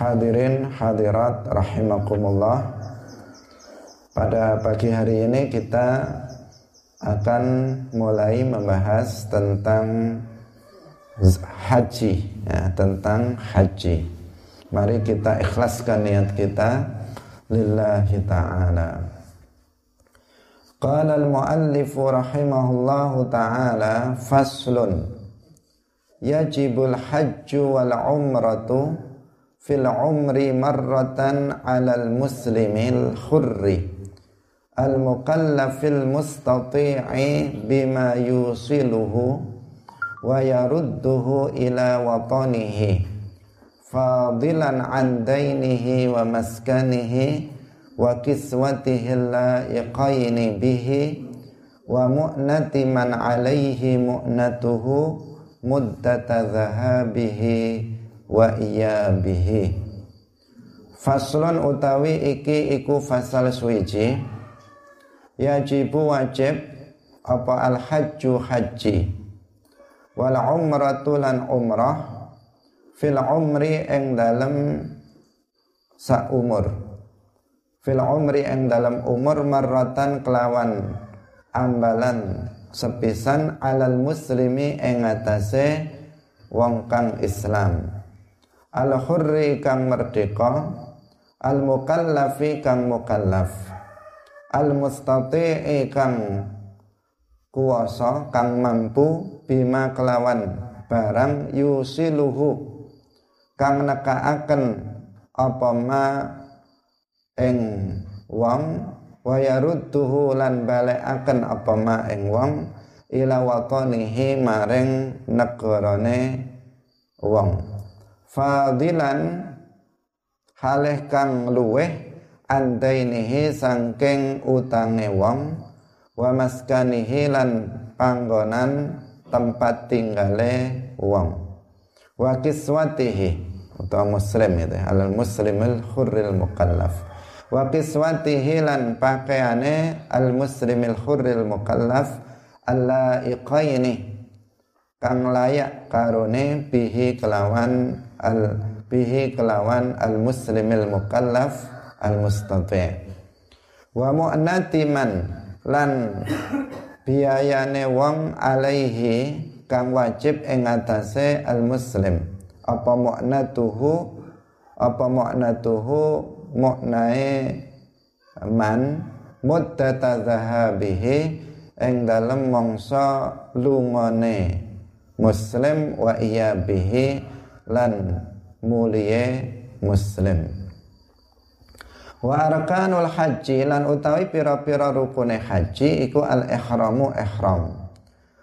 Hadirin hadirat rahimakumullah. Pada pagi hari ini kita akan mulai membahas tentang haji ya, tentang haji. Mari kita ikhlaskan niat kita. Lillahi ta'ala. Qala al-muallif rahimahullahu ta'ala faslun. Yajibul hajju wal umratu في العمر مرة على المسلم الخر المكلف المستطيع بما يوصله ويرده إلى وطنه فاضلا عن دينه ومسكنه وكسوته اللائقين به ومؤنة من عليه مؤنته مدة ذهابه. Wa iyabihi faslun utawi iki iku fasal suwiji. Yajibu wajib apa al hajju haji. Wal umratu lan umrah fil umri ing dalem sa umur. Fil umri ing dalem umur marratan kelawan ambalan sepisan alal muslimi ing atase wong kang Islam al hurri kang merdeka al mukallafi kang mukallaf al mustati'i kang kuasa kang mampu bima kelawan barang yusiluhu kang nekaaken apa ma ing wong wa yarudduhu lan balekaken apa ma ing wong ila watanihi maring negarane wong fadilan halih kang luweh andainihi sangking utange wong wa maskanihi lan panggonan tempat tinggale wong. Wa kiswatihi utawa muslim itu al muslimil khurril mukallaf. Wa kiswatihi lan pakaiane al muslimil khurril mukallaf allaiqaini kang layak karone bihi kelawan al bihi kelawan al muslimil mukallaf al mustati wa mu'nati man lan biayane wong alaihi kang wajib ing atase al muslim apa mu'natuhu? Apa mu'natuhu? Mu'nae man muddata zahabihi ing dalem mangsa lungone muslim wa iya bihi lan muliye muslim Wa arkanul haji lan utawi pira-pira rukune haji iku al ihramu ihram.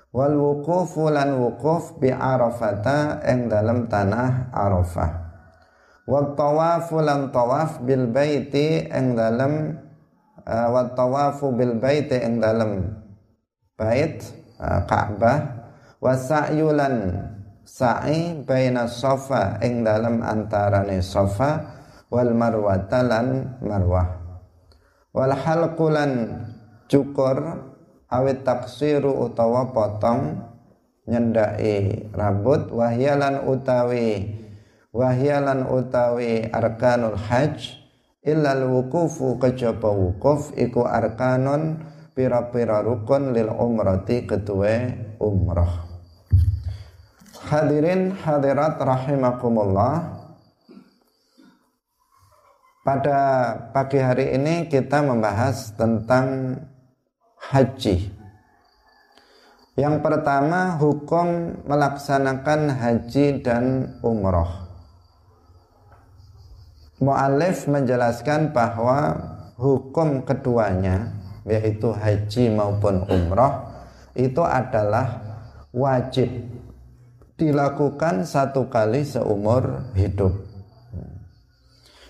Wal wuqufu lan wuquf bi Arafata ing dalam tanah Arafah. Wa tawafu lan tawaf bil baiti ing dalam uh, wa tawafu bil baiti ing dalam bait uh, Ka'bah wa sa'yu lan sa'i baina safa ing dalam antarane safa wal marwatalan marwah. Wal halqulan cukur awit taksiru utawa potong nyendai rambut wahyalan utawi wahyalan utawi arkanul hajj illal wukufu kejaba wukuf iku arkanun pira-pira rukun lil umrati ketue umrah hadirin hadirat rahimakumullah pada pagi hari ini kita membahas tentang haji. Yang pertama hukum melaksanakan haji dan umroh. Mu'alif menjelaskan bahwa hukum keduanya yaitu haji maupun umroh itu adalah wajib dilakukan satu kali seumur hidup.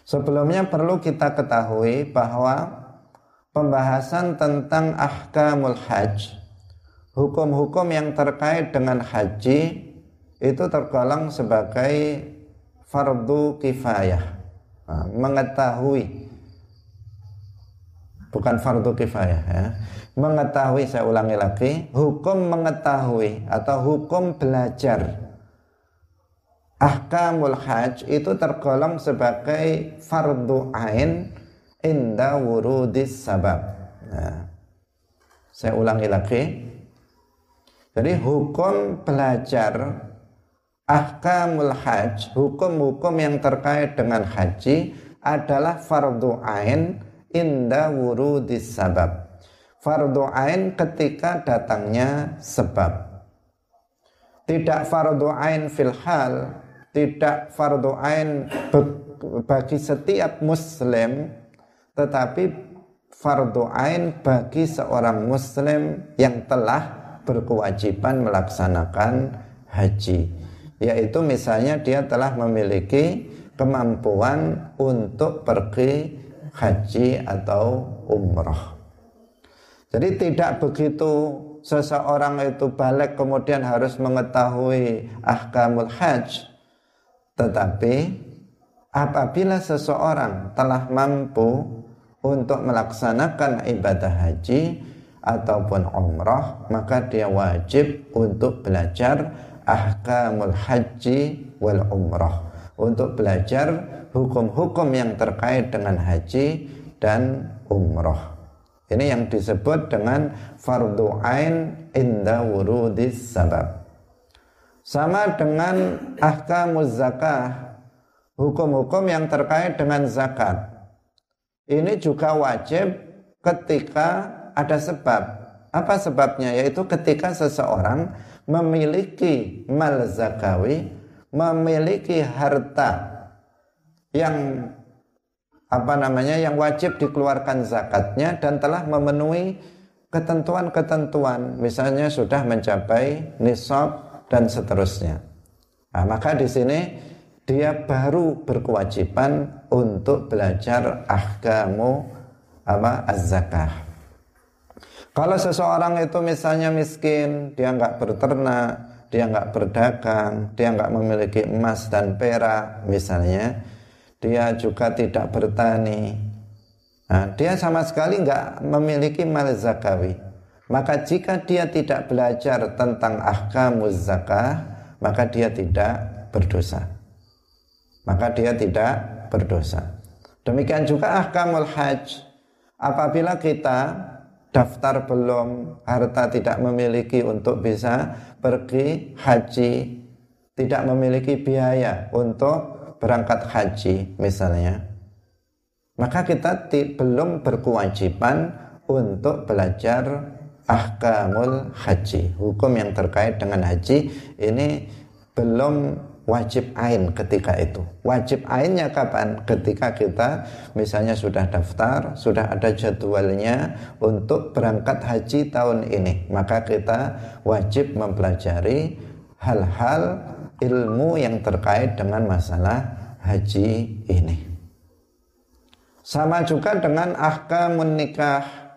Sebelumnya perlu kita ketahui bahwa pembahasan tentang ahkamul hajj, hukum-hukum yang terkait dengan haji itu tergolong sebagai fardu kifayah. Nah, mengetahui bukan fardu kifayah ya. Mengetahui saya ulangi lagi, hukum mengetahui atau hukum belajar ahkamul hajj itu tergolong sebagai fardu ain inda wurudis sabab. Nah, saya ulangi lagi. Jadi hukum belajar ahkamul hajj, hukum-hukum yang terkait dengan haji adalah fardu ain inda wurudis sabab. Fardu ain ketika datangnya sebab. Tidak fardu ain fil hal, tidak fardu ain bagi setiap muslim tetapi fardu ain bagi seorang muslim yang telah berkewajiban melaksanakan haji yaitu misalnya dia telah memiliki kemampuan untuk pergi haji atau umroh jadi tidak begitu seseorang itu balik kemudian harus mengetahui ahkamul hajj tetapi apabila seseorang telah mampu untuk melaksanakan ibadah haji ataupun umrah, maka dia wajib untuk belajar ahkamul haji wal umrah. Untuk belajar hukum-hukum yang terkait dengan haji dan umrah. Ini yang disebut dengan fardu ain inda wurudis sabab. Sama dengan ahkamuz zakah, hukum-hukum yang terkait dengan zakat. Ini juga wajib ketika ada sebab. Apa sebabnya? Yaitu ketika seseorang memiliki mal zakawi, memiliki harta yang apa namanya yang wajib dikeluarkan zakatnya dan telah memenuhi ketentuan-ketentuan misalnya sudah mencapai nisab dan seterusnya. Nah, maka di sini dia baru berkewajiban untuk belajar ahkamu apa az-zakah. Kalau seseorang itu misalnya miskin, dia nggak berternak, dia nggak berdagang, dia nggak memiliki emas dan perak misalnya, dia juga tidak bertani. Nah, dia sama sekali nggak memiliki mal zakawi. Maka jika dia tidak belajar tentang ahkamuz zakah, maka dia tidak berdosa. Maka dia tidak berdosa. Demikian juga ahkamul hajj. Apabila kita daftar belum, harta tidak memiliki untuk bisa pergi haji, tidak memiliki biaya untuk berangkat haji misalnya, maka kita belum berkewajiban untuk belajar ahkamul haji. Hukum yang terkait dengan haji ini belum wajib ain ketika itu. Wajib ainnya kapan? Ketika kita misalnya sudah daftar sudah ada jadwalnya untuk berangkat haji tahun ini. Maka kita wajib mempelajari hal-hal ilmu yang terkait dengan masalah haji ini sama juga dengan ahkamun nikah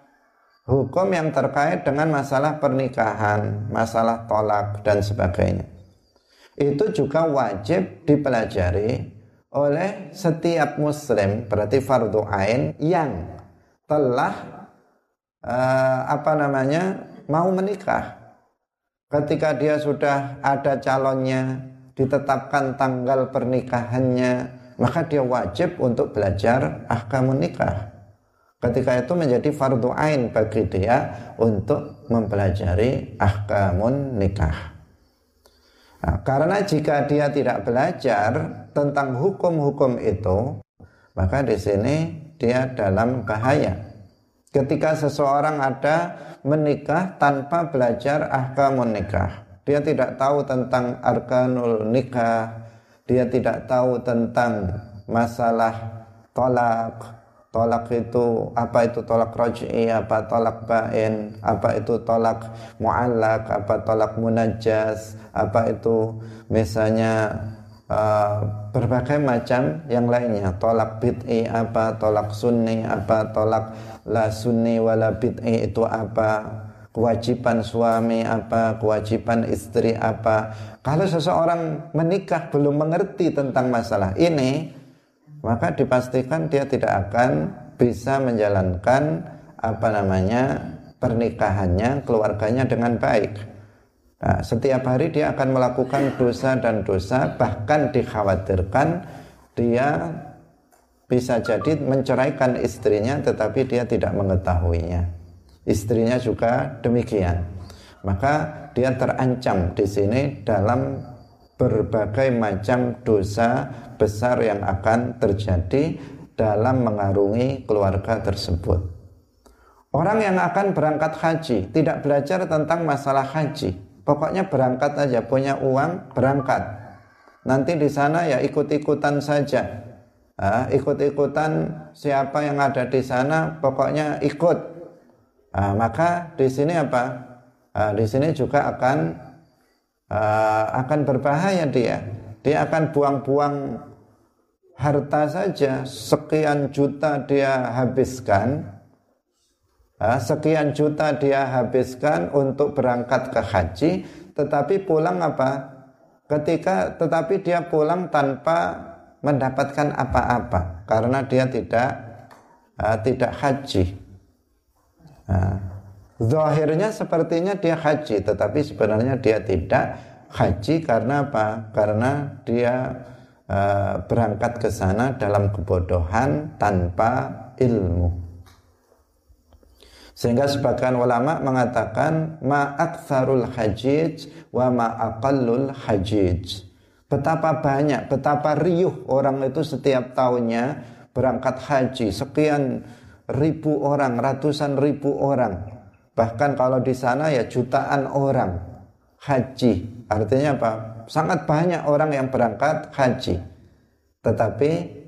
hukum yang terkait dengan masalah pernikahan, masalah tolak dan sebagainya. Itu juga wajib dipelajari oleh setiap muslim berarti fardu ain yang telah uh, apa namanya mau menikah. Ketika dia sudah ada calonnya, ditetapkan tanggal pernikahannya, maka dia wajib untuk belajar ahkamun nikah Ketika itu menjadi fardu ain bagi dia untuk mempelajari ahkamun nikah. Nah, karena jika dia tidak belajar tentang hukum-hukum itu, maka di sini dia dalam bahaya. Ketika seseorang ada menikah tanpa belajar ahkamun nikah, dia tidak tahu tentang arkanul nikah, dia tidak tahu tentang masalah tolak, tolak itu apa itu tolak raj'i apa tolak bain apa itu tolak muallak apa tolak munajjas apa itu misalnya uh, berbagai macam yang lainnya. Tolak bid'i apa tolak sunni apa tolak la sunni wala bid'i itu apa kewajiban suami apa kewajiban istri apa kalau seseorang menikah belum mengerti tentang masalah ini maka dipastikan dia tidak akan bisa menjalankan apa namanya pernikahannya keluarganya dengan baik Nah, setiap hari dia akan melakukan dosa dan dosa, bahkan dikhawatirkan dia bisa jadi menceraikan istrinya tetapi dia tidak mengetahuinya. Istrinya juga demikian. Maka dia terancam di sini dalam berbagai macam dosa besar yang akan terjadi dalam mengarungi keluarga tersebut. Orang yang akan berangkat haji tidak belajar tentang masalah haji, Pokoknya berangkat aja, punya uang berangkat. Nanti di sana ya ikut-ikutan saja. Nah, ikut-ikutan siapa yang ada di sana, pokoknya ikut. Nah, maka di sini apa? Nah, di sini juga akan uh, akan berbahaya dia. Dia akan buang-buang harta saja, sekian juta dia habiskan. Sekian juta dia habiskan untuk berangkat ke haji. Tetapi pulang apa? Ketika tetapi dia pulang tanpa mendapatkan apa-apa. Karena dia tidak uh, tidak haji zahirnya sepertinya dia haji tetapi sebenarnya dia tidak haji karena apa karena dia uh, berangkat ke sana dalam kebodohan tanpa ilmu sehingga sebagian ulama mengatakan ma'aktsarul hajij wa ma'aqallul hajij. Betapa banyak, betapa riuh orang itu setiap tahunnya berangkat haji. Sekian ribu orang, ratusan ribu orang. Bahkan kalau di sana ya jutaan orang haji. Artinya apa? Sangat banyak orang yang berangkat haji. Tetapi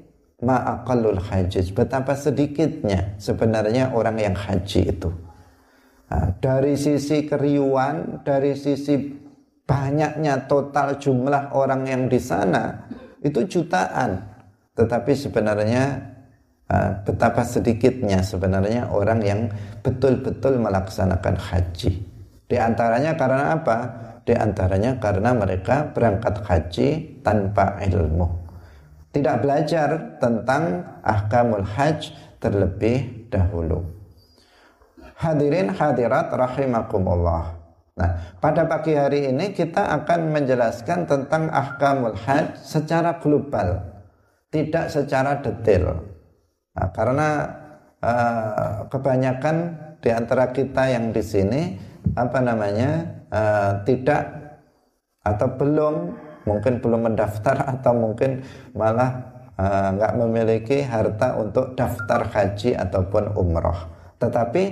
ma'aqallul hajj betapa sedikitnya sebenarnya orang yang haji itu nah, dari sisi keriuan dari sisi banyaknya total jumlah orang yang di sana itu jutaan tetapi sebenarnya betapa sedikitnya sebenarnya orang yang betul-betul melaksanakan haji di antaranya karena apa di antaranya karena mereka berangkat haji tanpa ilmu tidak belajar tentang ahkamul hajj terlebih dahulu. Hadirin hadirat rahimakumullah. Nah, pada pagi hari ini kita akan menjelaskan tentang ahkamul hajj secara global, tidak secara detail. Nah, karena uh, kebanyakan di antara kita yang di sini apa namanya uh, tidak atau belum mungkin belum mendaftar atau mungkin malah uh, nggak memiliki harta untuk daftar haji ataupun umroh. Tetapi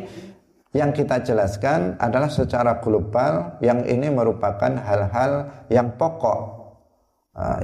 yang kita jelaskan adalah secara global yang ini merupakan hal-hal yang pokok uh,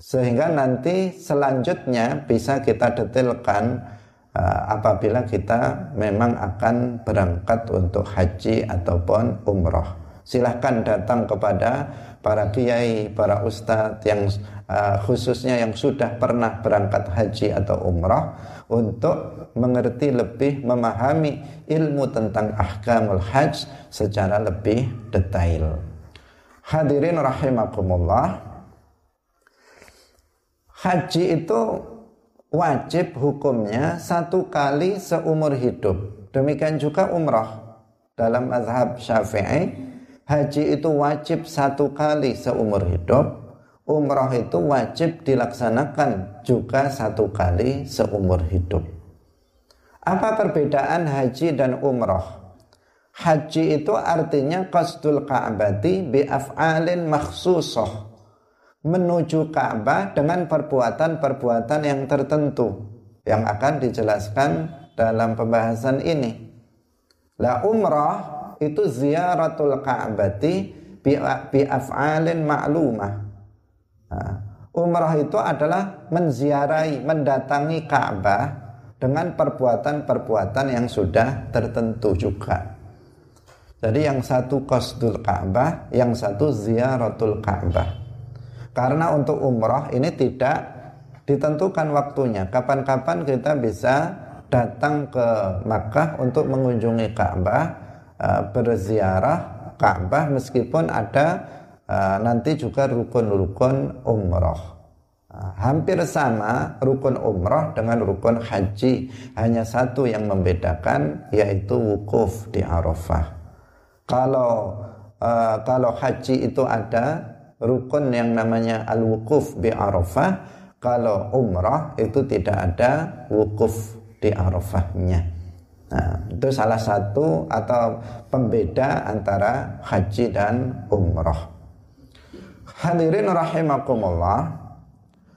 sehingga nanti selanjutnya bisa kita detailkan uh, apabila kita memang akan berangkat untuk haji ataupun umroh. Silahkan datang kepada para kiai, para ustadz yang uh, khususnya yang sudah pernah berangkat haji atau umrah untuk mengerti lebih memahami ilmu tentang ahkamul hajj secara lebih detail. Hadirin rahimakumullah. Haji itu wajib hukumnya satu kali seumur hidup. Demikian juga umrah dalam mazhab syafi'i Haji itu wajib satu kali seumur hidup, umrah itu wajib dilaksanakan juga satu kali seumur hidup. Apa perbedaan haji dan umrah? Haji itu artinya qasdul ka'bati bi af'alin makhsusah. Menuju Ka'bah dengan perbuatan-perbuatan yang tertentu yang akan dijelaskan dalam pembahasan ini. La umrah itu ziaratul ka'bati bi, af'alin ma'lumah. Nah, umrah itu adalah menziarahi, mendatangi Ka'bah dengan perbuatan-perbuatan yang sudah tertentu juga. Jadi yang satu qasdul Ka'bah, yang satu ziaratul Ka'bah. Karena untuk umrah ini tidak ditentukan waktunya. Kapan-kapan kita bisa datang ke Makkah untuk mengunjungi Ka'bah uh, berziarah Ka'bah meskipun ada uh, nanti juga rukun-rukun umroh. Uh, hampir sama rukun umroh dengan rukun haji, hanya satu yang membedakan yaitu wukuf di Arafah. Kalau kalau haji itu ada rukun yang namanya al-wukuf bi Arafah, kalau umrah itu tidak ada wukuf di Arafahnya. Nah, itu salah satu atau pembeda antara haji dan umrah. Hadirin rahimakumullah.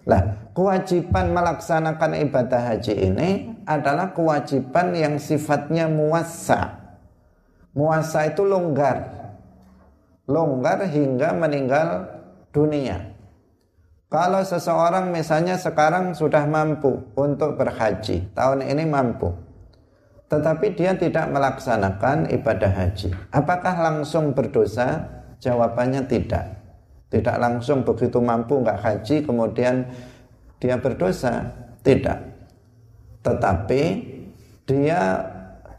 Lah, kewajiban melaksanakan ibadah haji ini adalah kewajiban yang sifatnya muasa. Muasa itu longgar. Longgar hingga meninggal dunia. Kalau seseorang misalnya sekarang sudah mampu untuk berhaji, tahun ini mampu, tetapi dia tidak melaksanakan ibadah haji, apakah langsung berdosa? Jawabannya tidak. Tidak langsung begitu mampu nggak haji kemudian dia berdosa, tidak. Tetapi dia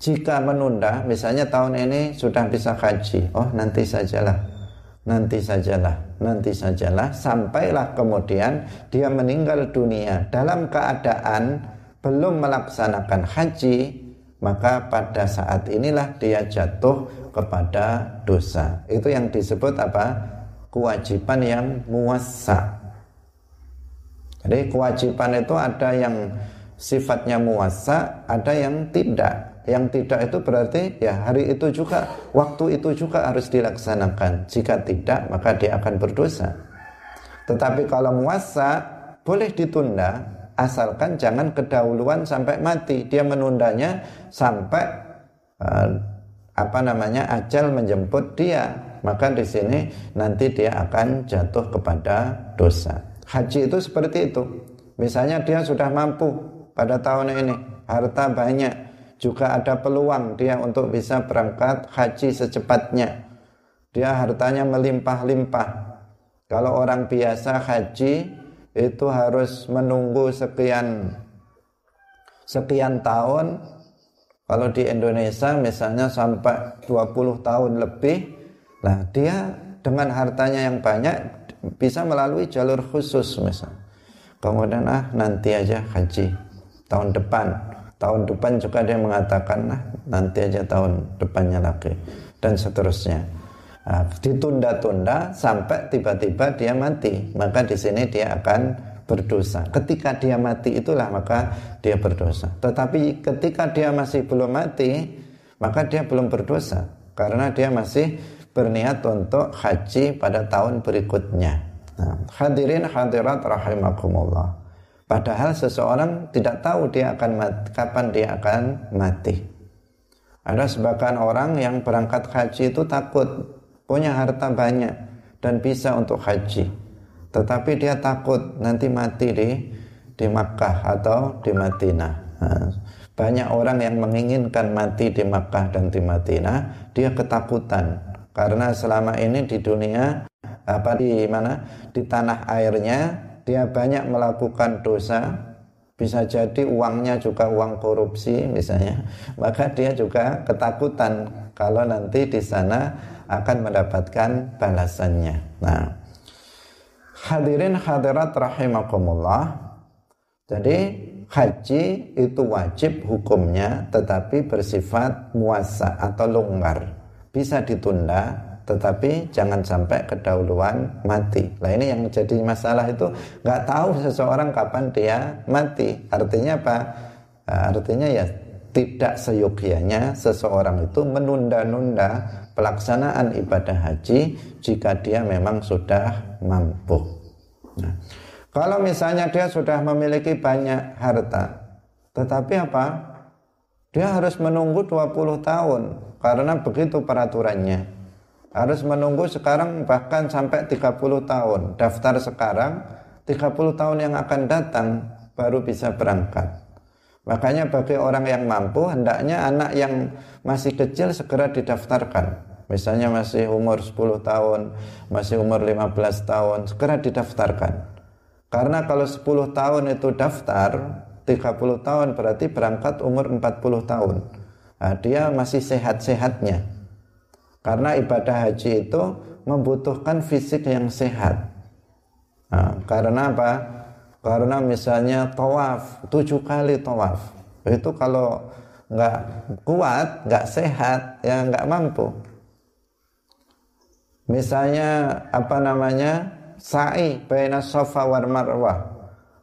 jika menunda, misalnya tahun ini sudah bisa haji, oh nanti sajalah nanti sajalah, nanti sajalah, sampailah kemudian dia meninggal dunia dalam keadaan belum melaksanakan haji, maka pada saat inilah dia jatuh kepada dosa. Itu yang disebut apa? Kewajiban yang muasa. Jadi kewajiban itu ada yang sifatnya muasa, ada yang tidak yang tidak itu berarti ya hari itu juga waktu itu juga harus dilaksanakan. Jika tidak maka dia akan berdosa. Tetapi kalau muasa boleh ditunda asalkan jangan kedahuluan sampai mati. Dia menundanya sampai uh, apa namanya ajal menjemput dia. Maka di sini nanti dia akan jatuh kepada dosa. Haji itu seperti itu. Misalnya dia sudah mampu pada tahun ini harta banyak juga ada peluang dia untuk bisa berangkat haji secepatnya. Dia hartanya melimpah-limpah. Kalau orang biasa haji itu harus menunggu sekian sekian tahun. Kalau di Indonesia misalnya sampai 20 tahun lebih, lah dia dengan hartanya yang banyak bisa melalui jalur khusus misalnya. Kemudian ah nanti aja haji tahun depan tahun depan juga dia mengatakan nah nanti aja tahun depannya lagi dan seterusnya. Nah, ditunda-tunda sampai tiba-tiba dia mati maka di sini dia akan berdosa. Ketika dia mati itulah maka dia berdosa. Tetapi ketika dia masih belum mati maka dia belum berdosa karena dia masih berniat untuk haji pada tahun berikutnya. Nah, hadirin hadirat rahimakumullah Padahal seseorang tidak tahu dia akan mati, kapan dia akan mati. Ada sebagian orang yang berangkat haji itu takut punya harta banyak dan bisa untuk haji. Tetapi dia takut nanti mati di di Makkah atau di Madinah. Nah, banyak orang yang menginginkan mati di Makkah dan di Madinah, dia ketakutan karena selama ini di dunia apa di mana di tanah airnya dia banyak melakukan dosa. Bisa jadi uangnya juga uang korupsi misalnya. Maka dia juga ketakutan kalau nanti di sana akan mendapatkan balasannya. Nah hadirin hadirat rahimakumullah. Jadi haji itu wajib hukumnya tetapi bersifat muasa atau longgar. Bisa ditunda tetapi jangan sampai kedahuluan mati. Nah ini yang jadi masalah itu nggak tahu seseorang kapan dia mati. Artinya apa? Nah, artinya ya tidak seyogianya seseorang itu menunda-nunda pelaksanaan ibadah haji jika dia memang sudah mampu. Nah, kalau misalnya dia sudah memiliki banyak harta, tetapi apa? Dia harus menunggu 20 tahun karena begitu peraturannya harus menunggu sekarang bahkan sampai 30 tahun. Daftar sekarang 30 tahun yang akan datang baru bisa berangkat. Makanya bagi orang yang mampu hendaknya anak yang masih kecil segera didaftarkan. Misalnya masih umur 10 tahun masih umur 15 tahun segera didaftarkan. Karena kalau 10 tahun itu daftar 30 tahun berarti berangkat umur 40 tahun. Nah, dia masih sehat-sehatnya karena ibadah haji itu membutuhkan fisik yang sehat. Nah, karena apa? Karena misalnya tawaf, tujuh kali tawaf. Itu kalau nggak kuat, nggak sehat, ya nggak mampu. misalnya apa namanya sa'i baina safa war marwah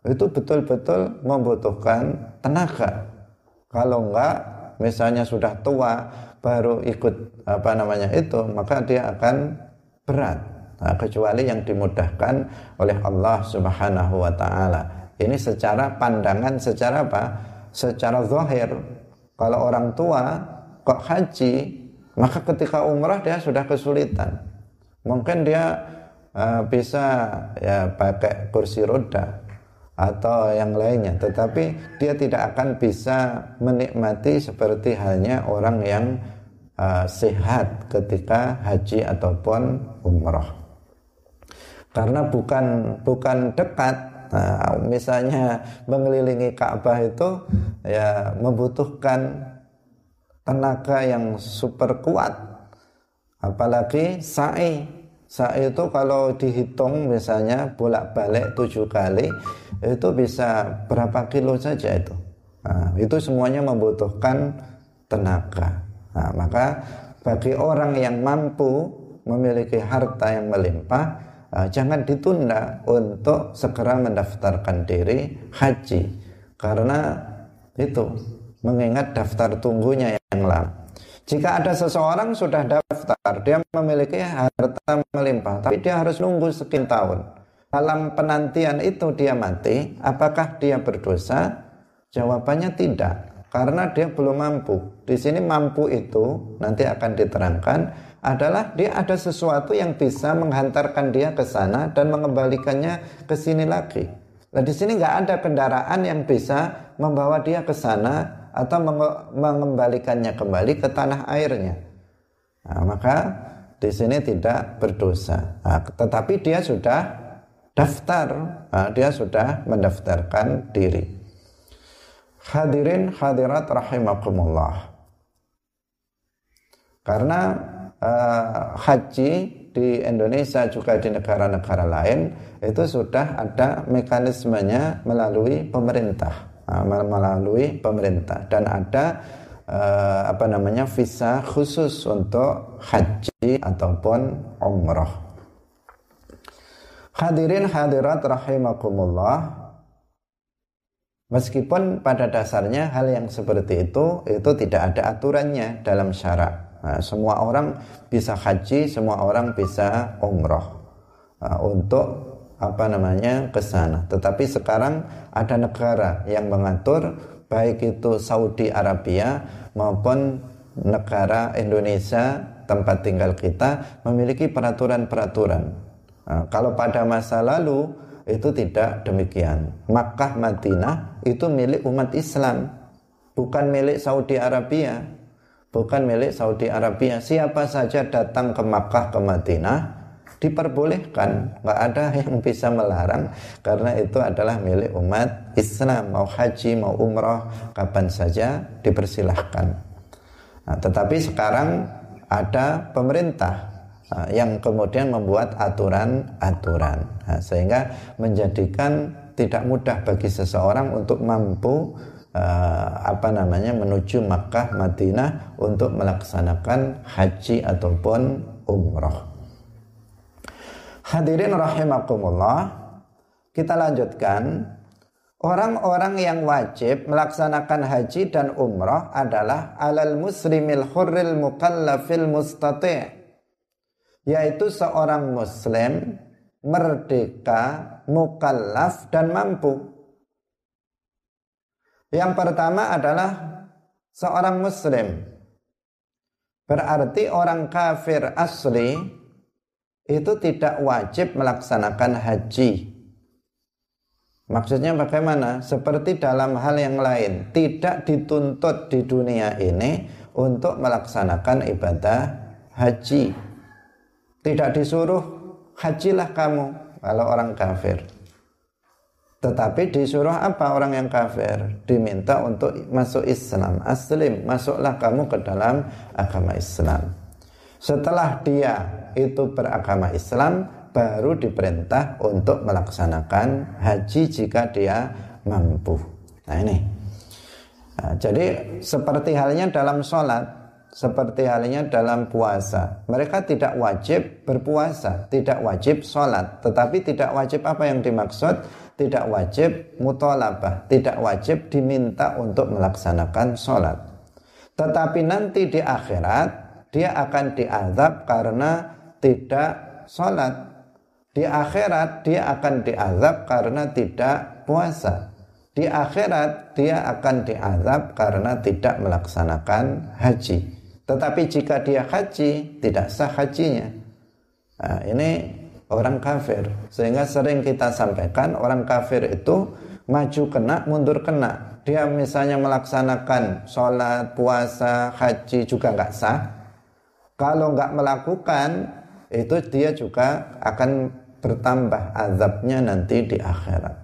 itu betul-betul membutuhkan tenaga kalau enggak misalnya sudah tua baru ikut apa namanya itu maka dia akan berat. Nah, kecuali yang dimudahkan oleh Allah Subhanahu wa taala. Ini secara pandangan secara apa? Secara zahir. Kalau orang tua kok haji maka ketika umrah dia sudah kesulitan. Mungkin dia uh, bisa ya pakai kursi roda atau yang lainnya. Tetapi dia tidak akan bisa menikmati seperti halnya orang yang uh, sehat ketika haji ataupun umrah karena bukan bukan dekat nah, misalnya mengelilingi Ka'bah itu ya membutuhkan tenaga yang super kuat apalagi sa'i Sa'i itu kalau dihitung misalnya bolak-balik tujuh kali itu bisa berapa kilo saja itu. Nah, itu semuanya membutuhkan tenaga. Nah, maka bagi orang yang mampu memiliki harta yang melimpah, uh, jangan ditunda untuk segera mendaftarkan diri haji karena itu mengingat daftar tunggunya yang lama. Jika ada seseorang sudah daftar, dia memiliki harta melimpah, tapi dia harus nunggu sekian tahun. Dalam penantian itu dia mati, apakah dia berdosa? Jawabannya tidak, karena dia belum mampu. Di sini mampu itu nanti akan diterangkan adalah dia ada sesuatu yang bisa menghantarkan dia ke sana dan mengembalikannya ke sini lagi. Nah di sini nggak ada kendaraan yang bisa membawa dia ke sana atau mengembalikannya kembali ke tanah airnya. Nah, maka di sini tidak berdosa. Nah, tetapi dia sudah daftar, nah, dia sudah mendaftarkan diri. Hadirin hadirat rahimakumullah. Karena uh, haji di Indonesia juga di negara-negara lain itu sudah ada mekanismenya melalui pemerintah. Ah, melalui pemerintah dan ada uh, apa namanya visa khusus untuk haji ataupun umroh. Hadirin hadirat rahimakumullah. Meskipun pada dasarnya hal yang seperti itu itu tidak ada aturannya dalam syarak. Nah, semua orang bisa haji, semua orang bisa umroh. Nah, untuk apa namanya ke sana. Tetapi sekarang ada negara yang mengatur baik itu Saudi Arabia maupun negara Indonesia tempat tinggal kita memiliki peraturan-peraturan. Nah, kalau pada masa lalu itu tidak demikian. Makkah Madinah itu milik umat Islam, bukan milik Saudi Arabia. Bukan milik Saudi Arabia. Siapa saja datang ke Makkah ke Madinah diperbolehkan. Nggak ada yang bisa melarang karena itu adalah milik umat Islam. Mau haji mau umroh kapan saja dipersilahkan. Nah, tetapi sekarang ada pemerintah nah, yang kemudian membuat aturan-aturan. Nah, sehingga menjadikan tidak mudah bagi seseorang untuk mampu uh, apa namanya menuju Makkah Madinah untuk melaksanakan haji ataupun umroh. Hadirin rahimakumullah, kita lanjutkan. Orang-orang yang wajib melaksanakan haji dan umrah adalah alal muslimil hurril mukallafil mustati' yaitu seorang muslim merdeka, mukallaf dan mampu. Yang pertama adalah seorang muslim. Berarti orang kafir asli itu tidak wajib melaksanakan haji. Maksudnya bagaimana? Seperti dalam hal yang lain, tidak dituntut di dunia ini untuk melaksanakan ibadah haji. Tidak disuruh hajilah kamu kalau orang kafir. Tetapi disuruh apa orang yang kafir? Diminta untuk masuk Islam. Aslim, masuklah kamu ke dalam agama Islam. Setelah dia itu beragama Islam, baru diperintah untuk melaksanakan haji jika dia mampu. Nah ini. Nah, jadi seperti halnya dalam sholat, seperti halnya dalam puasa. Mereka tidak wajib berpuasa, tidak wajib sholat. Tetapi tidak wajib apa yang dimaksud? Tidak wajib mutolabah, tidak wajib diminta untuk melaksanakan sholat. Tetapi nanti di akhirat, dia akan diazab karena tidak sholat. Di akhirat dia akan diazab karena tidak puasa. Di akhirat dia akan diazab karena tidak melaksanakan haji. Tetapi jika dia haji, tidak sah hajinya. Nah, ini orang kafir. Sehingga sering kita sampaikan orang kafir itu maju kena, mundur kena. Dia misalnya melaksanakan sholat, puasa, haji juga nggak sah. Kalau nggak melakukan, itu dia juga akan bertambah azabnya nanti di akhirat.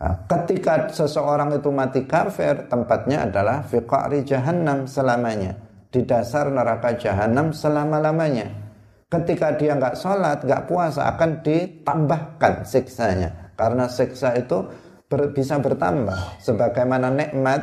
Nah, ketika seseorang itu mati kafir, tempatnya adalah fiqari jahannam selamanya di dasar neraka jahanam selama-lamanya. Ketika dia nggak sholat, nggak puasa akan ditambahkan siksanya. Karena siksa itu ber, bisa bertambah. Sebagaimana nikmat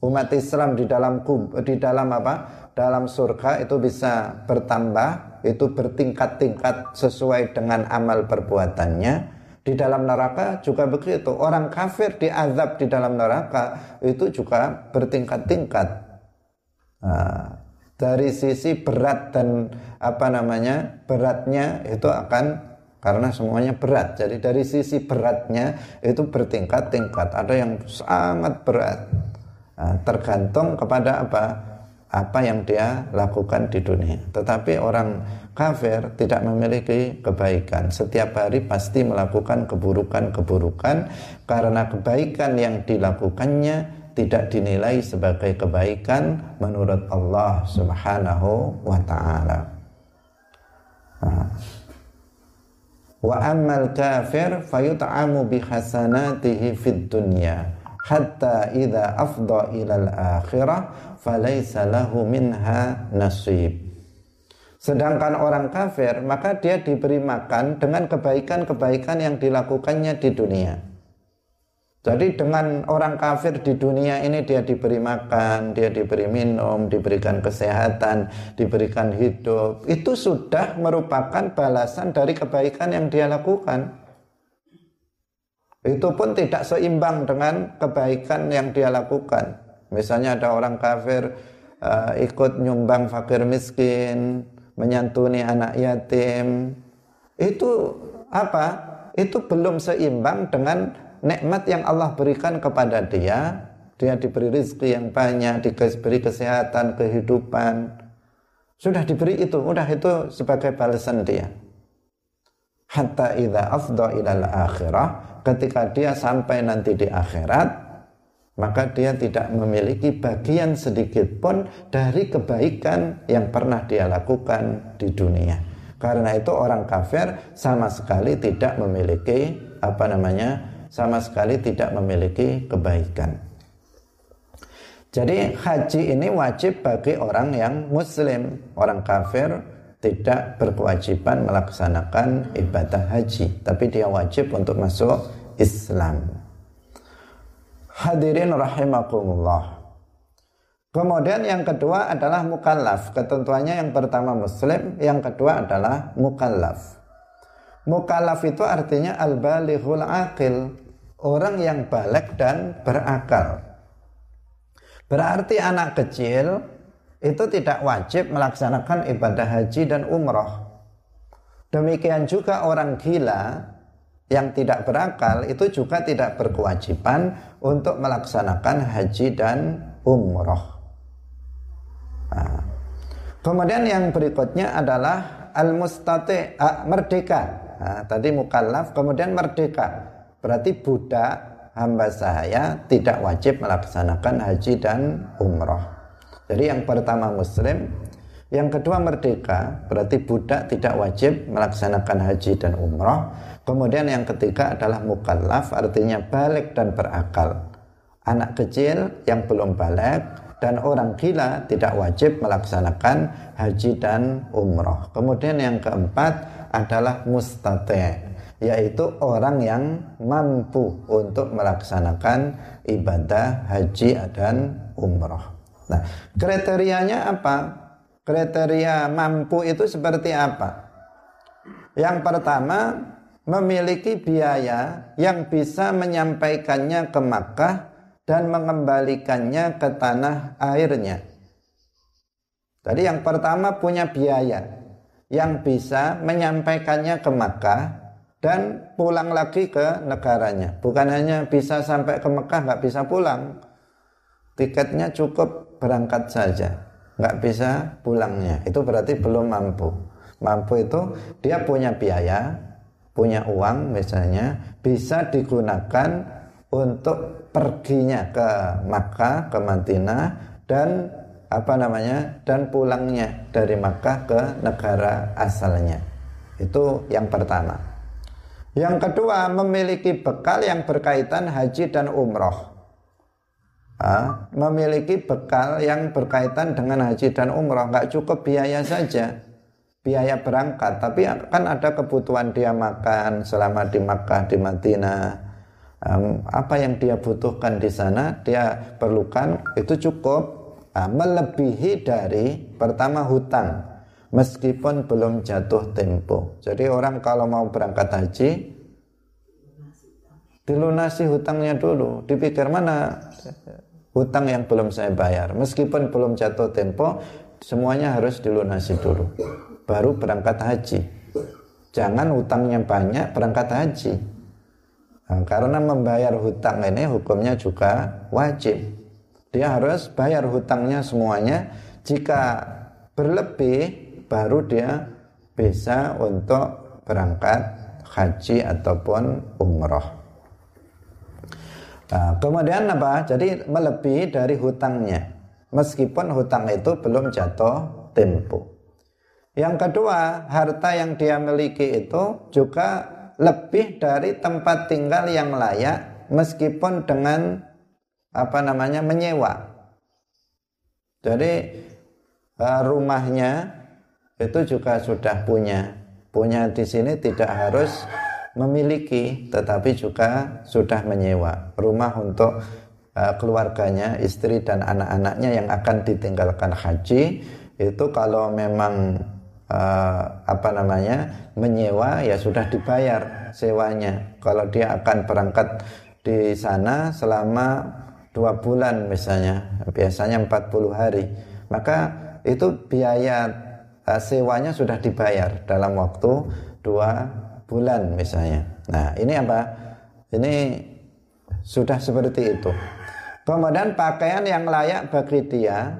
umat Islam di dalam di dalam apa? Dalam surga itu bisa bertambah, itu bertingkat-tingkat sesuai dengan amal perbuatannya. Di dalam neraka juga begitu. Orang kafir diazab di dalam neraka itu juga bertingkat-tingkat Nah, dari sisi berat dan apa namanya beratnya itu akan karena semuanya berat. Jadi dari sisi beratnya itu bertingkat-tingkat. Ada yang sangat berat. Nah, tergantung kepada apa apa yang dia lakukan di dunia. Tetapi orang kafir tidak memiliki kebaikan. Setiap hari pasti melakukan keburukan-keburukan karena kebaikan yang dilakukannya tidak dinilai sebagai kebaikan menurut Allah Subhanahu wa taala. Wa ammal kafir fayut'amu bi hasanatihi fid dunya hatta idza ila al-akhirah falaysa lahu minha nasib. Sedangkan orang kafir maka dia diberi makan dengan kebaikan-kebaikan yang dilakukannya di dunia. Jadi dengan orang kafir di dunia ini dia diberi makan, dia diberi minum, diberikan kesehatan, diberikan hidup. Itu sudah merupakan balasan dari kebaikan yang dia lakukan. Itu pun tidak seimbang dengan kebaikan yang dia lakukan. Misalnya ada orang kafir uh, ikut nyumbang fakir miskin, menyantuni anak yatim. Itu apa? Itu belum seimbang dengan nikmat yang Allah berikan kepada dia, dia diberi rezeki yang banyak, diberi kesehatan, kehidupan. Sudah diberi itu, udah itu sebagai balasan dia. Hatta idza afdha ilal akhirah, ketika dia sampai nanti di akhirat, maka dia tidak memiliki bagian sedikit pun dari kebaikan yang pernah dia lakukan di dunia. Karena itu orang kafir sama sekali tidak memiliki apa namanya sama sekali tidak memiliki kebaikan. Jadi haji ini wajib bagi orang yang muslim, orang kafir tidak berkewajiban melaksanakan ibadah haji, tapi dia wajib untuk masuk Islam. Hadirin rahimakumullah. Kemudian yang kedua adalah mukallaf. Ketentuannya yang pertama muslim, yang kedua adalah mukallaf. Mukallaf itu artinya al-balighul aqil, orang yang balik dan berakal. Berarti anak kecil itu tidak wajib melaksanakan ibadah haji dan umroh. Demikian juga orang gila yang tidak berakal itu juga tidak berkewajiban untuk melaksanakan haji dan umroh. Nah, kemudian yang berikutnya adalah al-mustati merdeka. Nah, tadi mukallaf, kemudian merdeka berarti budak hamba saya tidak wajib melaksanakan haji dan umroh. Jadi yang pertama muslim, yang kedua merdeka, berarti budak tidak wajib melaksanakan haji dan umroh. Kemudian yang ketiga adalah mukallaf, artinya balik dan berakal. Anak kecil yang belum balik dan orang gila tidak wajib melaksanakan haji dan umroh. Kemudian yang keempat adalah mustate, yaitu orang yang mampu untuk melaksanakan ibadah haji dan umrah. Nah, kriterianya apa? Kriteria mampu itu seperti apa? Yang pertama, memiliki biaya yang bisa menyampaikannya ke Makkah dan mengembalikannya ke tanah airnya. Tadi yang pertama punya biaya yang bisa menyampaikannya ke Makkah dan pulang lagi ke negaranya. Bukan hanya bisa sampai ke Mekah nggak bisa pulang, tiketnya cukup berangkat saja, nggak bisa pulangnya. Itu berarti belum mampu. Mampu itu dia punya biaya, punya uang misalnya, bisa digunakan untuk perginya ke Makkah, ke Madinah dan apa namanya dan pulangnya dari Makkah ke negara asalnya. Itu yang pertama. Yang kedua, memiliki bekal yang berkaitan haji dan umroh. Memiliki bekal yang berkaitan dengan haji dan umroh. Nggak cukup biaya saja, biaya berangkat. Tapi kan ada kebutuhan dia makan selama di Makkah, di Madinah. Apa yang dia butuhkan di sana, dia perlukan itu cukup. Melebihi dari pertama hutang meskipun belum jatuh tempo. Jadi orang kalau mau berangkat haji dilunasi hutangnya dulu, dipikir mana hutang yang belum saya bayar. Meskipun belum jatuh tempo, semuanya harus dilunasi dulu. Baru berangkat haji. Jangan hutangnya banyak berangkat haji. Nah, karena membayar hutang ini hukumnya juga wajib. Dia harus bayar hutangnya semuanya. Jika berlebih baru dia bisa untuk berangkat haji ataupun umroh. Nah, kemudian apa? Jadi melebihi dari hutangnya. Meskipun hutang itu belum jatuh tempo. Yang kedua, harta yang dia miliki itu juga lebih dari tempat tinggal yang layak meskipun dengan apa namanya menyewa. Jadi eh, rumahnya itu juga sudah punya. Punya di sini tidak harus memiliki, tetapi juga sudah menyewa rumah untuk uh, keluarganya, istri dan anak-anaknya yang akan ditinggalkan haji. Itu kalau memang uh, apa namanya menyewa ya sudah dibayar sewanya. Kalau dia akan berangkat di sana selama dua bulan misalnya, biasanya 40 hari, maka itu biaya uh, sewanya sudah dibayar dalam waktu dua bulan misalnya. Nah ini apa? Ini sudah seperti itu. Kemudian pakaian yang layak bagi dia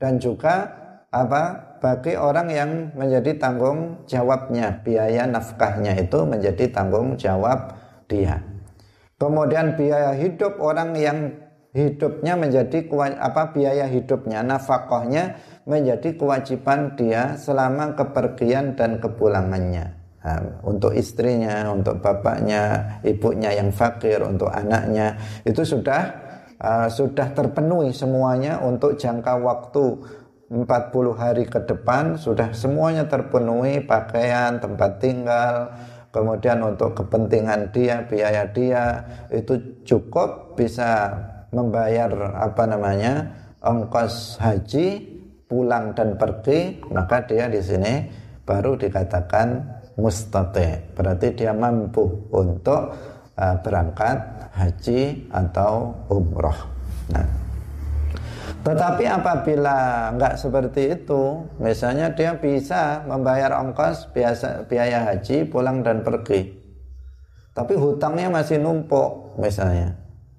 dan juga apa bagi orang yang menjadi tanggung jawabnya biaya nafkahnya itu menjadi tanggung jawab dia. Kemudian biaya hidup orang yang hidupnya menjadi apa biaya hidupnya nafkahnya menjadi kewajiban dia selama kepergian dan kepulangannya. Nah, untuk istrinya, untuk bapaknya, ibunya yang fakir, untuk anaknya. Itu sudah uh, sudah terpenuhi semuanya untuk jangka waktu 40 hari ke depan. Sudah semuanya terpenuhi pakaian, tempat tinggal, kemudian untuk kepentingan dia, biaya dia itu cukup bisa membayar apa namanya ongkos haji pulang dan pergi. Maka dia di sini baru dikatakan mustate berarti dia mampu untuk uh, berangkat haji atau umroh. Nah. Tetapi apabila nggak seperti itu, misalnya dia bisa membayar ongkos biasa biaya haji pulang dan pergi, tapi hutangnya masih numpuk misalnya,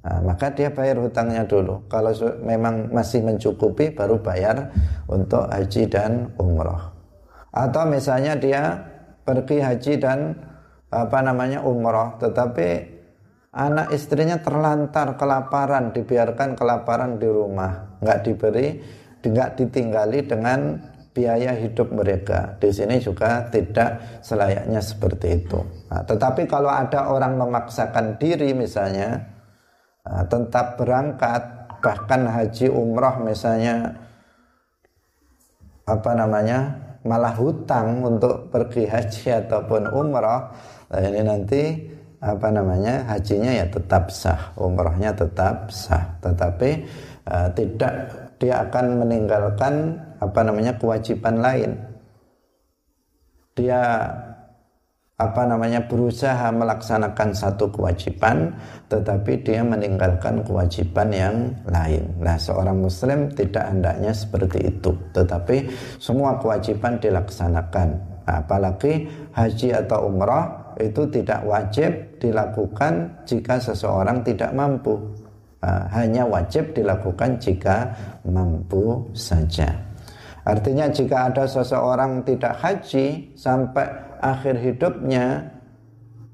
Nah, maka dia bayar hutangnya dulu. Kalau memang masih mencukupi baru bayar untuk haji dan umroh. Atau misalnya dia pergi haji dan apa namanya umroh, tetapi anak istrinya terlantar kelaparan, dibiarkan kelaparan di rumah, nggak diberi, nggak ditinggali dengan biaya hidup mereka. Di sini juga tidak selayaknya seperti itu. Nah, tetapi kalau ada orang memaksakan diri misalnya, Nah, tetap berangkat bahkan haji umroh misalnya apa namanya malah hutang untuk pergi haji ataupun umroh nah ini nanti apa namanya hajinya ya tetap sah umrohnya tetap sah tetapi uh, tidak dia akan meninggalkan apa namanya kewajiban lain. Dia apa namanya berusaha melaksanakan satu kewajiban tetapi dia meninggalkan kewajiban yang lain. Nah, seorang muslim tidak hendaknya seperti itu, tetapi semua kewajiban dilaksanakan. Apalagi haji atau umrah itu tidak wajib dilakukan jika seseorang tidak mampu. hanya wajib dilakukan jika mampu saja. Artinya jika ada seseorang tidak haji sampai akhir hidupnya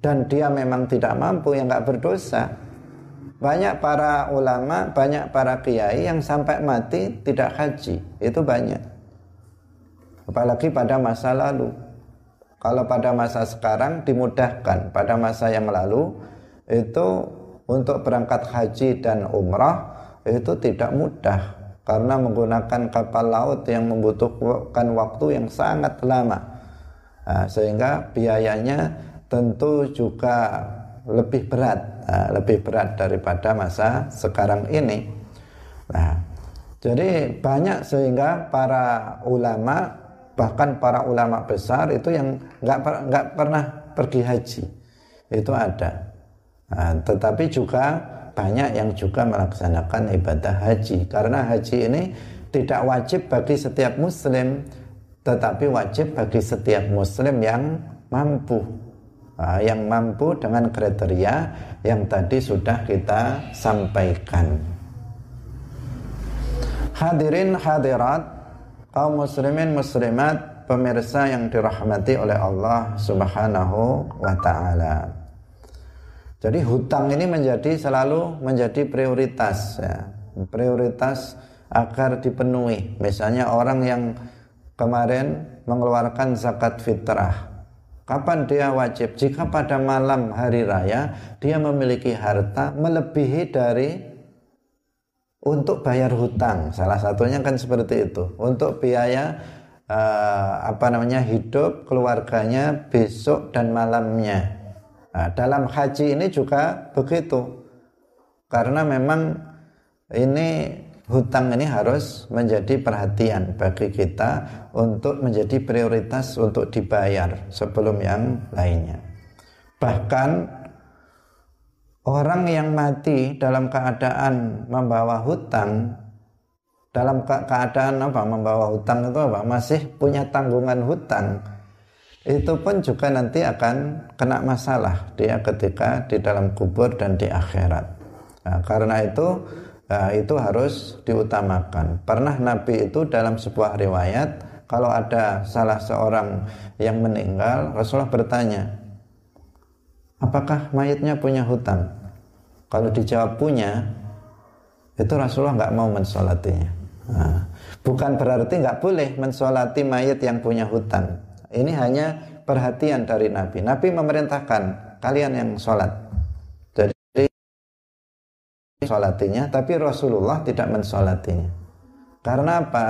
dan dia memang tidak mampu yang nggak berdosa. Banyak para ulama banyak para kiai yang sampai mati tidak haji. Itu banyak. Apalagi pada masa lalu. Kalau pada masa sekarang dimudahkan. Pada masa yang lalu itu untuk berangkat haji dan umrah itu tidak mudah. Karena menggunakan kapal laut yang membutuhkan waktu yang sangat lama Nah, sehingga biayanya tentu juga lebih berat, nah, lebih berat daripada masa sekarang ini. Nah, jadi banyak sehingga para ulama bahkan para ulama besar itu yang nggak nggak pernah pergi haji itu ada. Nah, tetapi juga banyak yang juga melaksanakan ibadah haji karena haji ini tidak wajib bagi setiap muslim tetapi wajib bagi setiap muslim yang mampu. Nah, yang mampu dengan kriteria yang tadi sudah kita sampaikan. Hadirin hadirat kaum muslimin muslimat pemirsa yang dirahmati oleh Allah subhanahu wa ta'ala. Jadi hutang ini menjadi selalu menjadi prioritas ya. prioritas agar dipenuhi. Misalnya orang yang kemarin mengeluarkan zakat fitrah. Kapan dia wajib? Jika pada malam hari raya dia memiliki harta melebihi dari untuk bayar hutang. Salah satunya kan seperti itu. Untuk biaya uh, apa namanya hidup keluarganya besok dan malamnya. Nah, dalam haji ini juga begitu. Karena memang ini hutang ini harus menjadi perhatian bagi kita untuk menjadi prioritas untuk dibayar sebelum yang lainnya. Bahkan orang yang mati dalam keadaan membawa hutang dalam keadaan apa membawa hutang itu apa masih punya tanggungan hutang itu pun juga nanti akan kena masalah dia ketika di dalam kubur dan di akhirat. Nah, karena itu Nah, itu harus diutamakan. Pernah Nabi itu dalam sebuah riwayat kalau ada salah seorang yang meninggal, Rasulullah bertanya, apakah mayatnya punya hutang? Kalau dijawab punya, itu Rasulullah nggak mau mensolatinya. Nah, bukan berarti nggak boleh mensolati mayat yang punya hutang. Ini hanya perhatian dari Nabi. Nabi memerintahkan kalian yang sholat Solatinya, tapi Rasulullah tidak mensolatinya. Karena apa?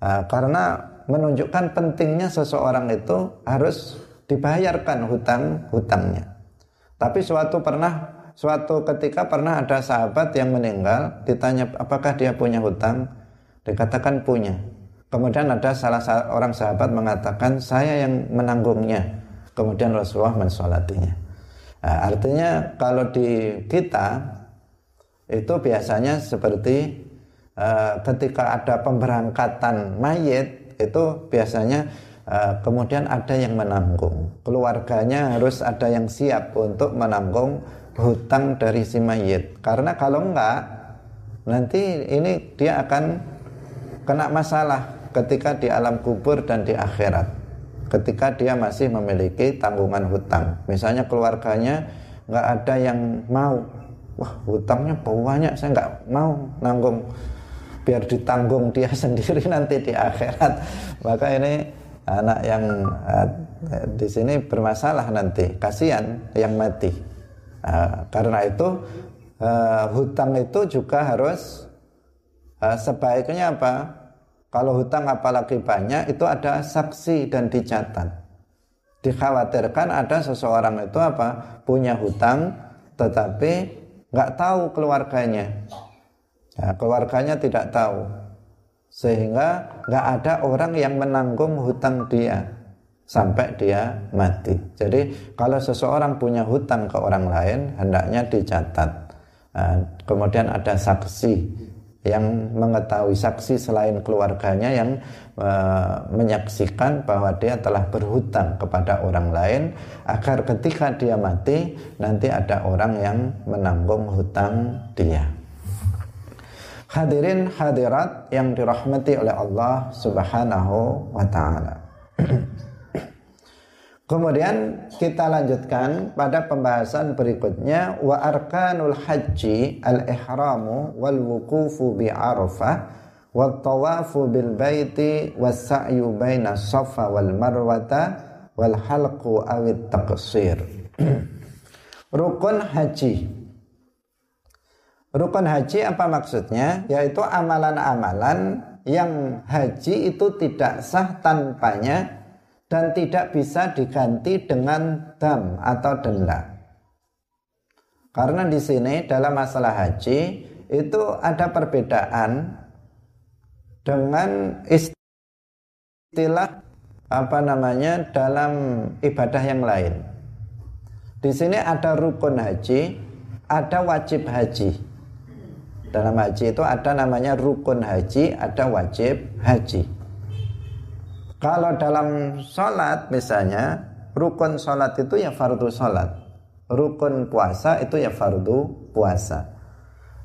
Nah, karena menunjukkan pentingnya seseorang itu harus dibayarkan hutang-hutangnya. Tapi suatu pernah suatu ketika pernah ada sahabat yang meninggal ditanya apakah dia punya hutang dikatakan punya kemudian ada salah orang sahabat mengatakan saya yang menanggungnya kemudian Rasulullah mensolatinya nah, artinya kalau di kita itu biasanya seperti uh, ketika ada pemberangkatan mayit itu biasanya uh, kemudian ada yang menanggung. Keluarganya harus ada yang siap untuk menanggung hutang dari si mayit. Karena kalau enggak nanti ini dia akan kena masalah ketika di alam kubur dan di akhirat. Ketika dia masih memiliki tanggungan hutang. Misalnya keluarganya nggak ada yang mau wah hutangnya banyak saya nggak mau nanggung. Biar ditanggung dia sendiri nanti di akhirat. Maka ini anak yang uh, di sini bermasalah nanti. Kasihan yang mati. Uh, karena itu uh, hutang itu juga harus sebaiknya apa? Kalau hutang apalagi banyak itu ada saksi dan dicatat. Dikhawatirkan ada seseorang itu apa? Punya hutang tetapi nggak tahu keluarganya. Ya, keluarganya tidak tahu. sehingga nggak ada orang yang menanggung hutang dia sampai dia mati. Jadi kalau seseorang punya hutang ke orang lain hendaknya dicatat. Nah, kemudian ada saksi yang mengetahui saksi selain keluarganya yang uh, menyaksikan bahwa dia telah berhutang kepada orang lain agar ketika dia mati nanti ada orang yang menanggung hutang dia. Hadirin hadirat yang dirahmati oleh Allah Subhanahu wa taala. Kemudian kita lanjutkan pada pembahasan berikutnya wa arkanul haji al ihramu wal wuqufu bi arafah wa tawafu bil baiti was sa'yu baina safa wal marwata wal halqu awit taqsir. Rukun haji Rukun haji apa maksudnya? Yaitu amalan-amalan yang haji itu tidak sah tanpanya dan tidak bisa diganti dengan dam atau denda. Karena di sini dalam masalah haji itu ada perbedaan dengan istilah apa namanya dalam ibadah yang lain. Di sini ada rukun haji, ada wajib haji. Dalam haji itu ada namanya rukun haji, ada wajib haji. Kalau dalam sholat misalnya, rukun sholat itu ya fardu sholat. Rukun puasa itu ya fardu puasa.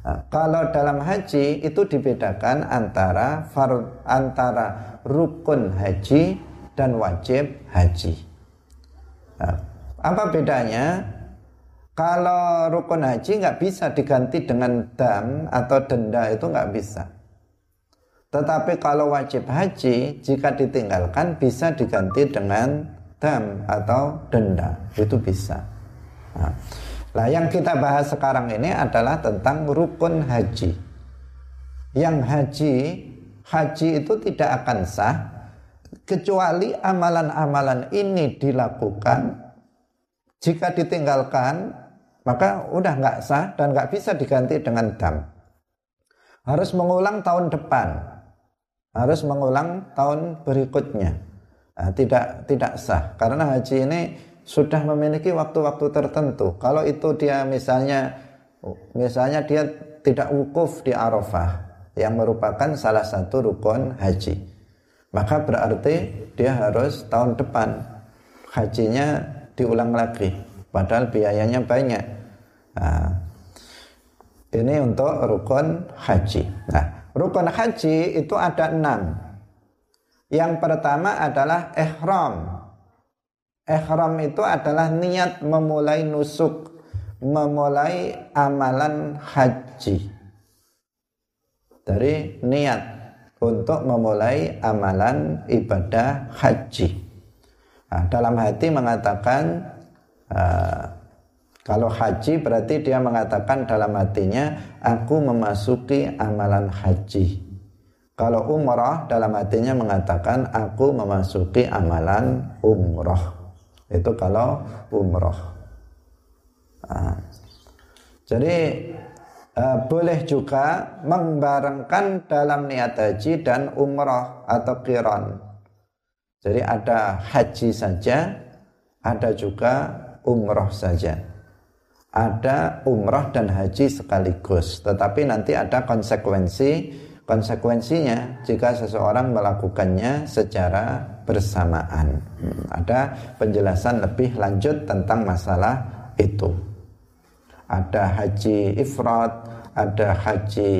Nah, kalau dalam haji itu dibedakan antara far, antara rukun haji dan wajib haji. Nah, apa bedanya? Kalau rukun haji nggak bisa diganti dengan dam atau denda itu nggak bisa. Tetapi kalau wajib haji jika ditinggalkan bisa diganti dengan dam atau denda itu bisa. Nah, lah yang kita bahas sekarang ini adalah tentang rukun haji. Yang haji haji itu tidak akan sah kecuali amalan-amalan ini dilakukan jika ditinggalkan maka udah nggak sah dan nggak bisa diganti dengan dam. Harus mengulang tahun depan, harus mengulang tahun berikutnya. Nah, tidak tidak sah karena haji ini sudah memiliki waktu-waktu tertentu. Kalau itu dia misalnya misalnya dia tidak wukuf di Arafah yang merupakan salah satu rukun haji. Maka berarti dia harus tahun depan hajinya diulang lagi padahal biayanya banyak. Nah, ini untuk rukun haji. Nah, rukun haji itu ada enam. Yang pertama adalah ihram. Ihram itu adalah niat memulai nusuk, memulai amalan haji. Dari niat untuk memulai amalan ibadah haji. Nah, dalam hati mengatakan Ah, kalau haji berarti dia mengatakan dalam hatinya aku memasuki amalan haji. Kalau umrah dalam hatinya mengatakan aku memasuki amalan umrah. Itu kalau umrah. Nah, jadi uh, boleh juga membarengkan dalam niat haji dan umrah atau kiron. Jadi ada haji saja, ada juga umroh saja. Ada umroh dan haji sekaligus, tetapi nanti ada konsekuensi konsekuensinya jika seseorang melakukannya secara bersamaan. Hmm, ada penjelasan lebih lanjut tentang masalah itu. Ada haji ifrat, ada haji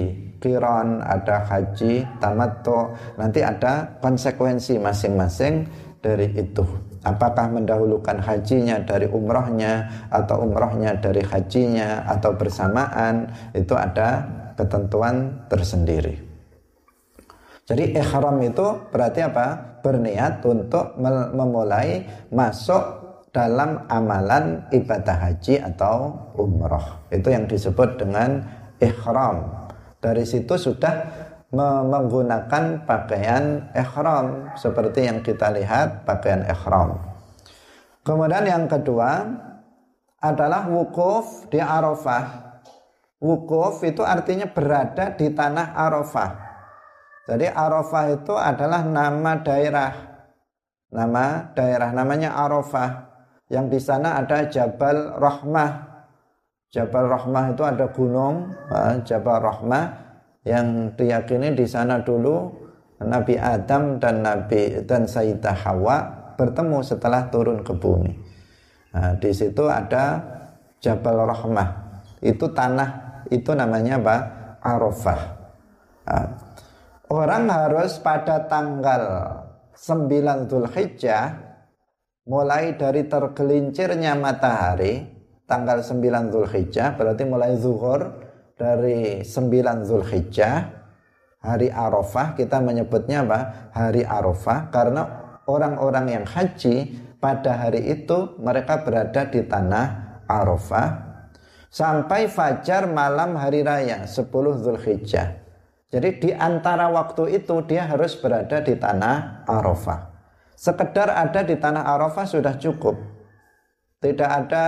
kiron, ada haji tamattu. Nanti ada konsekuensi masing-masing dari itu apakah mendahulukan hajinya dari umrohnya atau umrohnya dari hajinya atau bersamaan itu ada ketentuan tersendiri. Jadi ihram itu berarti apa? Berniat untuk memulai masuk dalam amalan ibadah haji atau umroh. Itu yang disebut dengan ihram. Dari situ sudah menggunakan pakaian ihram seperti yang kita lihat pakaian ihram. Kemudian yang kedua adalah wukuf di Arafah. Wukuf itu artinya berada di tanah Arafah. Jadi Arafah itu adalah nama daerah. Nama daerah namanya Arafah. Yang di sana ada Jabal Rahmah. Jabal Rahmah itu ada gunung, Jabal Rahmah yang diyakini di sana dulu Nabi Adam dan Nabi dan Sayyidah Hawa bertemu setelah turun ke bumi. Nah, di situ ada Jabal Rahmah. Itu tanah itu namanya apa? Arafah. Nah, orang harus pada tanggal 9 Zulhijjah mulai dari tergelincirnya matahari tanggal 9 Zulhijjah berarti mulai zuhur dari 9 Zulhijjah hari Arafah kita menyebutnya apa? Hari Arafah karena orang-orang yang haji pada hari itu mereka berada di tanah Arafah sampai fajar malam hari raya 10 Zulhijjah. Jadi di antara waktu itu dia harus berada di tanah Arafah. Sekedar ada di tanah Arafah sudah cukup. Tidak ada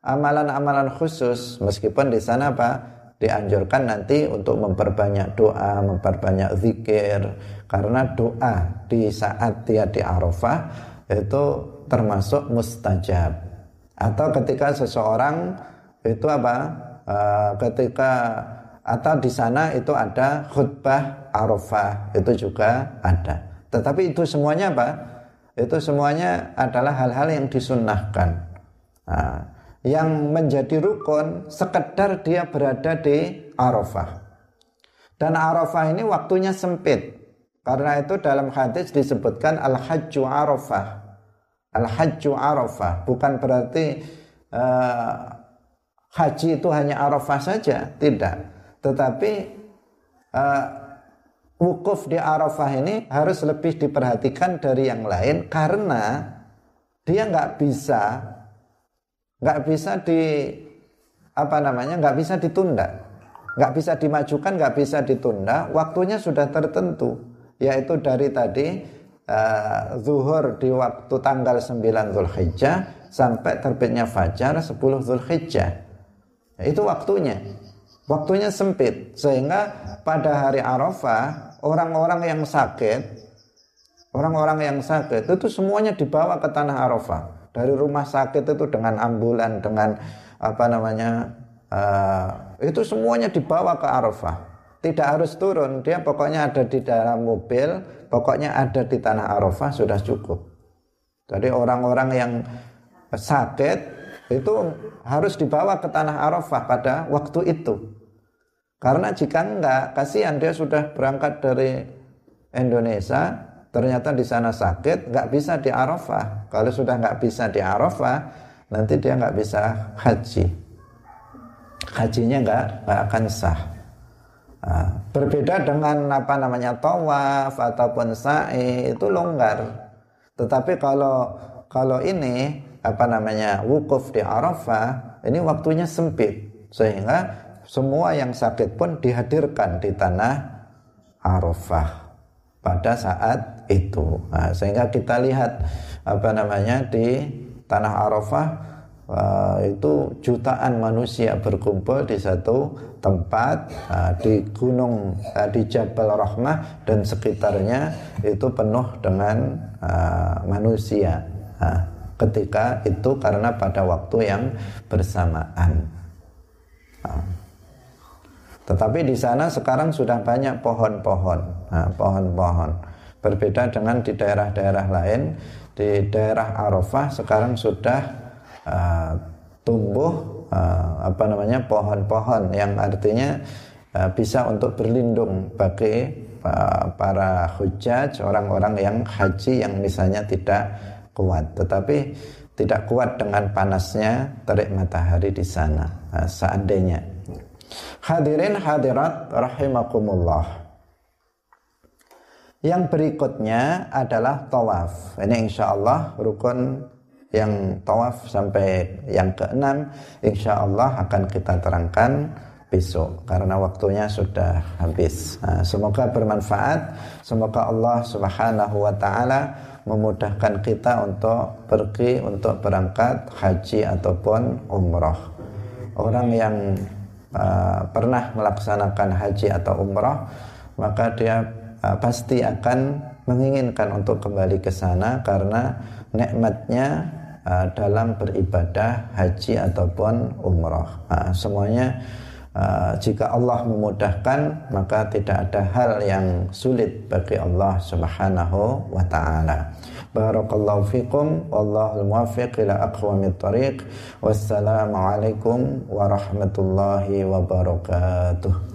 amalan-amalan khusus meskipun di sana Pak dianjurkan nanti untuk memperbanyak doa, memperbanyak zikir karena doa di saat dia di Arafah itu termasuk mustajab. Atau ketika seseorang itu apa? Uh, ketika atau di sana itu ada khutbah Arafah itu juga ada. Tetapi itu semuanya apa? Itu semuanya adalah hal-hal yang disunnahkan. Nah, yang menjadi rukun sekedar dia berada di Arafah. Dan Arafah ini waktunya sempit. Karena itu dalam hadis disebutkan Al-Hajju Arafah. Al-Hajju Arafah bukan berarti uh, haji itu hanya Arafah saja, tidak tetapi uh, wukuf di Arafah ini harus lebih diperhatikan dari yang lain karena dia nggak bisa nggak bisa di apa namanya nggak bisa ditunda. Nggak bisa dimajukan nggak bisa ditunda. Waktunya sudah tertentu yaitu dari tadi uh, zuhur di waktu tanggal 9 Zulhijjah sampai terbitnya fajar 10 Zulhijjah. Itu waktunya. Waktunya sempit. Sehingga pada hari Arafah orang-orang yang sakit orang-orang yang sakit itu semuanya dibawa ke tanah Arafah dari rumah sakit itu dengan ambulan dengan apa namanya uh, itu semuanya dibawa ke Arafah. Tidak harus turun dia pokoknya ada di dalam mobil pokoknya ada di tanah Arafah sudah cukup. Jadi orang-orang yang sakit itu harus dibawa ke tanah Arafah pada waktu itu. Karena jika enggak, kasihan dia sudah berangkat dari Indonesia, ternyata di sana sakit, enggak bisa di Arafah. Kalau sudah enggak bisa di Arafah, nanti dia enggak bisa haji. Hajinya enggak, enggak akan sah. Nah, berbeda dengan apa namanya tawaf ataupun sa'i itu longgar. Tetapi kalau kalau ini apa namanya wukuf di Arafah, ini waktunya sempit sehingga semua yang sakit pun dihadirkan di tanah Arafah pada saat itu. Nah, sehingga kita lihat apa namanya di tanah Arafah uh, itu jutaan manusia berkumpul di satu tempat uh, di gunung uh, di Jabal Rahmah dan sekitarnya itu penuh dengan uh, manusia. Uh, ketika itu karena pada waktu yang bersamaan. Uh. Tetapi di sana sekarang sudah banyak pohon-pohon, nah, pohon-pohon. Berbeda dengan di daerah-daerah lain, di daerah Arafah sekarang sudah uh, tumbuh uh, apa namanya pohon-pohon yang artinya uh, bisa untuk berlindung bagi uh, para hujaj, orang-orang yang haji yang misalnya tidak kuat, tetapi tidak kuat dengan panasnya terik matahari di sana. Nah, seandainya Hadirin hadirat rahimakumullah. Yang berikutnya adalah tawaf. Ini insya Allah rukun yang tawaf sampai yang keenam insya Allah akan kita terangkan besok karena waktunya sudah habis. Nah, semoga bermanfaat. Semoga Allah Subhanahu wa taala memudahkan kita untuk pergi untuk berangkat haji ataupun umrah. Orang yang uh, pernah melaksanakan haji atau umrah maka dia uh, pasti akan menginginkan untuk kembali ke sana karena nikmatnya uh, dalam beribadah haji ataupun umroh. Uh, semuanya uh, jika Allah memudahkan maka tidak ada hal yang sulit bagi Allah Subhanahu wa taala. Barakallahu fikum wallahul muwaffiq ila aqwamit thariq. Wassalamualaikum warahmatullahi wabarakatuh.